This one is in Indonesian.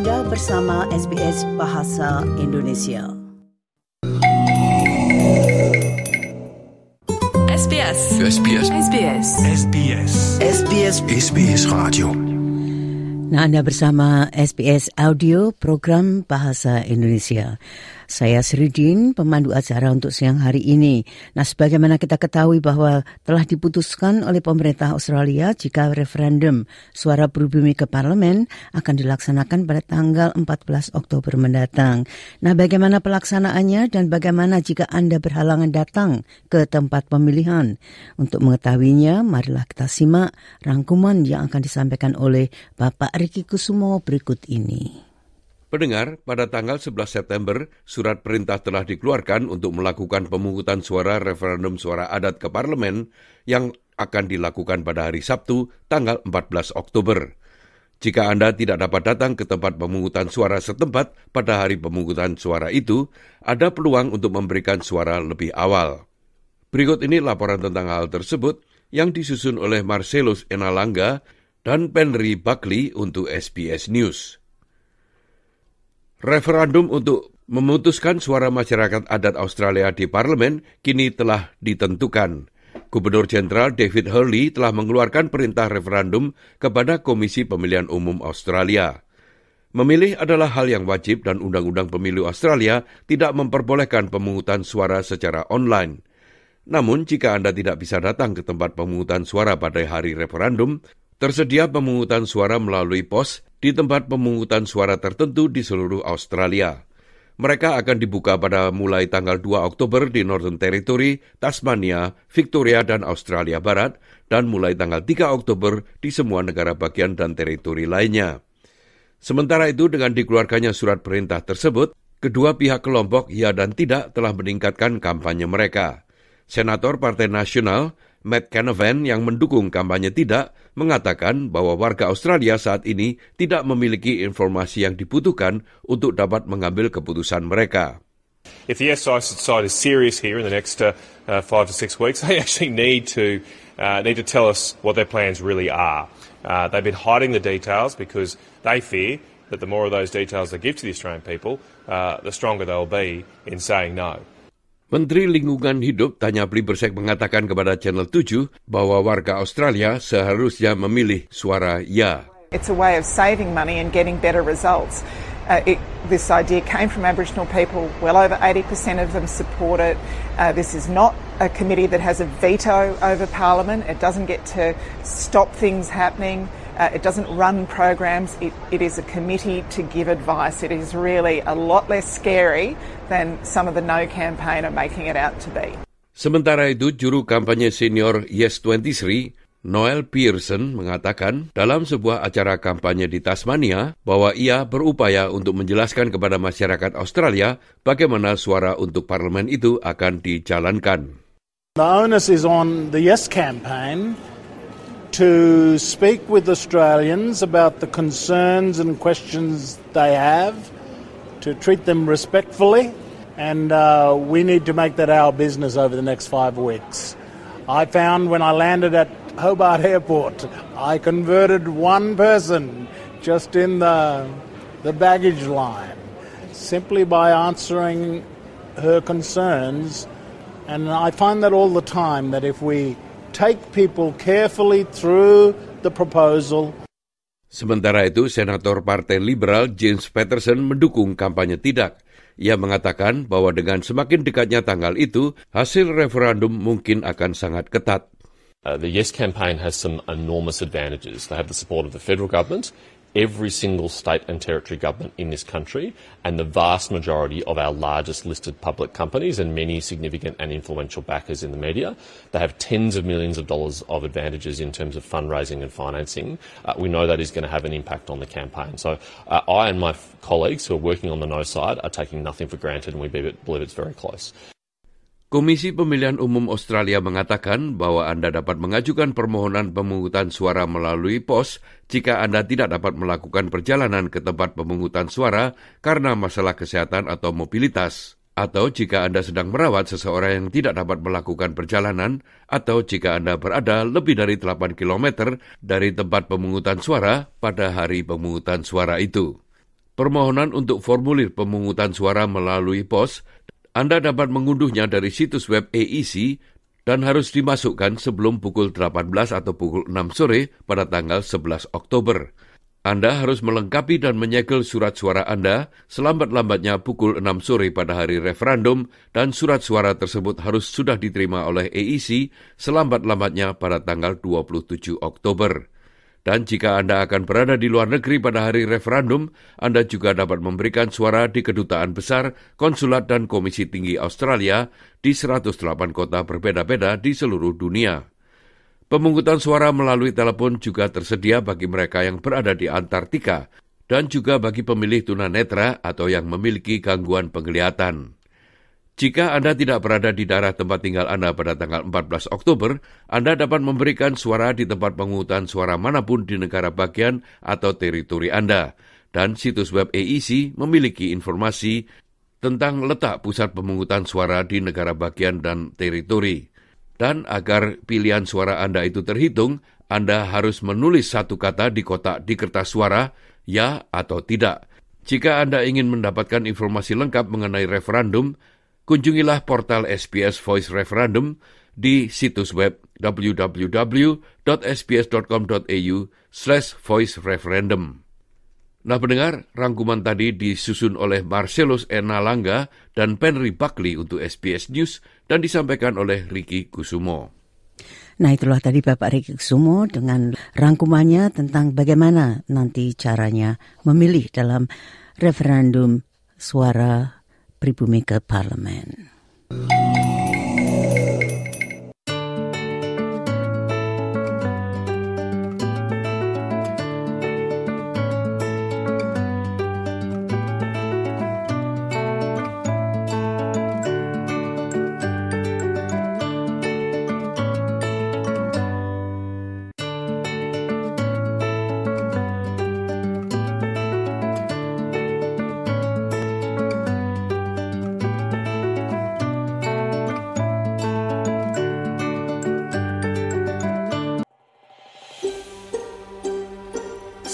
Anda bersama SBS Bahasa Indonesia. SBS. SBS. SBS. SBS. SBS SBS Radio. Nah, Anda bersama SBS Audio Program Bahasa Indonesia. Saya Sridin, pemandu acara untuk siang hari ini. Nah, sebagaimana kita ketahui bahwa telah diputuskan oleh pemerintah Australia jika referendum suara pribumi ke parlemen akan dilaksanakan pada tanggal 14 Oktober mendatang. Nah, bagaimana pelaksanaannya dan bagaimana jika Anda berhalangan datang ke tempat pemilihan? Untuk mengetahuinya, marilah kita simak rangkuman yang akan disampaikan oleh Bapak Riki Kusumo berikut ini. Pendengar, pada tanggal 11 September, surat perintah telah dikeluarkan untuk melakukan pemungutan suara referendum suara adat ke parlemen yang akan dilakukan pada hari Sabtu, tanggal 14 Oktober. Jika Anda tidak dapat datang ke tempat pemungutan suara setempat pada hari pemungutan suara itu, ada peluang untuk memberikan suara lebih awal. Berikut ini laporan tentang hal tersebut yang disusun oleh Marcelus Enalanga dan Penry Buckley untuk SBS News. Referendum untuk memutuskan suara masyarakat adat Australia di parlemen kini telah ditentukan. Gubernur Jenderal David Hurley telah mengeluarkan perintah referendum kepada Komisi Pemilihan Umum Australia. Memilih adalah hal yang wajib dan Undang-Undang Pemilu Australia tidak memperbolehkan pemungutan suara secara online. Namun, jika Anda tidak bisa datang ke tempat pemungutan suara pada hari referendum, Tersedia pemungutan suara melalui pos di tempat pemungutan suara tertentu di seluruh Australia. Mereka akan dibuka pada mulai tanggal 2 Oktober di Northern Territory, Tasmania, Victoria, dan Australia Barat, dan mulai tanggal 3 Oktober di semua negara bagian dan teritori lainnya. Sementara itu, dengan dikeluarkannya surat perintah tersebut, kedua pihak kelompok ya dan tidak telah meningkatkan kampanye mereka. Senator Partai Nasional Matt Canavan yang mendukung kampanye tidak mengatakan bahwa warga Australia saat ini tidak memiliki informasi yang dibutuhkan untuk dapat mengambil keputusan mereka. If the SI side is serious here in the next uh, uh, five to six weeks, they actually need to uh, need to tell us what their plans really are. Uh, they've been hiding the details because they fear that the more of those details they give to the Australian people, uh, the stronger they'll be in saying no. Menteri Lingkungan Hidup Tanya Plibersek mengatakan kepada Channel 7 bahwa warga Australia seharusnya memilih suara ya. It's a way of saving money and getting better results. Uh, it, this idea came from Aboriginal people. Well over 80% of them support it. Uh, this is not a committee that has a veto over Parliament. It doesn't get to stop things happening. Uh, it doesn't run programs. It, it is a committee to give advice. It is really a lot less scary than some of the no campaign are making it out to be. Sementara itu, juru kampanye senior Yes 23, Noel Pearson mengatakan dalam sebuah acara kampanye di Tasmania bahwa ia berupaya untuk menjelaskan kepada masyarakat Australia bagaimana suara untuk parlemen itu akan dijalankan. The onus is on the Yes campaign to speak with Australians about the concerns and questions they have, to treat them respectfully, and uh, we need to make that our business over the next five weeks. I found when I landed at Hobart Airport, I converted one person just in the, the baggage line simply by answering her concerns. And I find that all the time that if we take people carefully through the proposal. Sementara itu, Senator Partai Liberal James Patterson mendukung kampanye tidak. Ia mengatakan bahwa dengan semakin dekatnya tanggal itu, hasil referendum mungkin akan sangat ketat. Uh, the Yes campaign has some enormous advantages. They have the support of the federal government, every single state and territory government in this country and the vast majority of our largest listed public companies and many significant and influential backers in the media. They have tens of millions of dollars of advantages in terms of fundraising and financing. Uh, we know that is going to have an impact on the campaign. So uh, I and my colleagues who are working on the no side are taking nothing for granted and we believe it's very close. Komisi Pemilihan Umum Australia mengatakan bahwa Anda dapat mengajukan permohonan pemungutan suara melalui pos jika Anda tidak dapat melakukan perjalanan ke tempat pemungutan suara karena masalah kesehatan atau mobilitas, atau jika Anda sedang merawat seseorang yang tidak dapat melakukan perjalanan, atau jika Anda berada lebih dari 8 km dari tempat pemungutan suara pada hari pemungutan suara itu. permohonan untuk formulir pemungutan suara melalui pos, Anda dapat mengunduhnya dari situs web AEC dan harus dimasukkan sebelum pukul 18 atau pukul 6 sore pada tanggal 11 Oktober. Anda harus melengkapi dan menyegel surat suara Anda selambat-lambatnya pukul 6 sore pada hari referendum dan surat suara tersebut harus sudah diterima oleh AEC selambat-lambatnya pada tanggal 27 Oktober. Dan jika Anda akan berada di luar negeri pada hari referendum, Anda juga dapat memberikan suara di kedutaan besar, konsulat dan komisi tinggi Australia di 108 kota berbeda-beda di seluruh dunia. Pemungutan suara melalui telepon juga tersedia bagi mereka yang berada di Antartika dan juga bagi pemilih tunanetra atau yang memiliki gangguan penglihatan. Jika Anda tidak berada di daerah tempat tinggal Anda pada tanggal 14 Oktober, Anda dapat memberikan suara di tempat pemungutan suara mana pun di negara bagian atau teritori Anda. Dan situs web AEC memiliki informasi tentang letak pusat pemungutan suara di negara bagian dan teritori. Dan agar pilihan suara Anda itu terhitung, Anda harus menulis satu kata di kotak di kertas suara, ya atau tidak. Jika Anda ingin mendapatkan informasi lengkap mengenai referendum, kunjungilah portal SBS Voice Referendum di situs web www.sbs.com.au voice referendum. Nah pendengar, rangkuman tadi disusun oleh Marcellus Enalanga dan Penry Buckley untuk SBS News dan disampaikan oleh Ricky Kusumo. Nah itulah tadi Bapak Ricky Kusumo dengan rangkumannya tentang bagaimana nanti caranya memilih dalam referendum suara pribumi ke parlemen.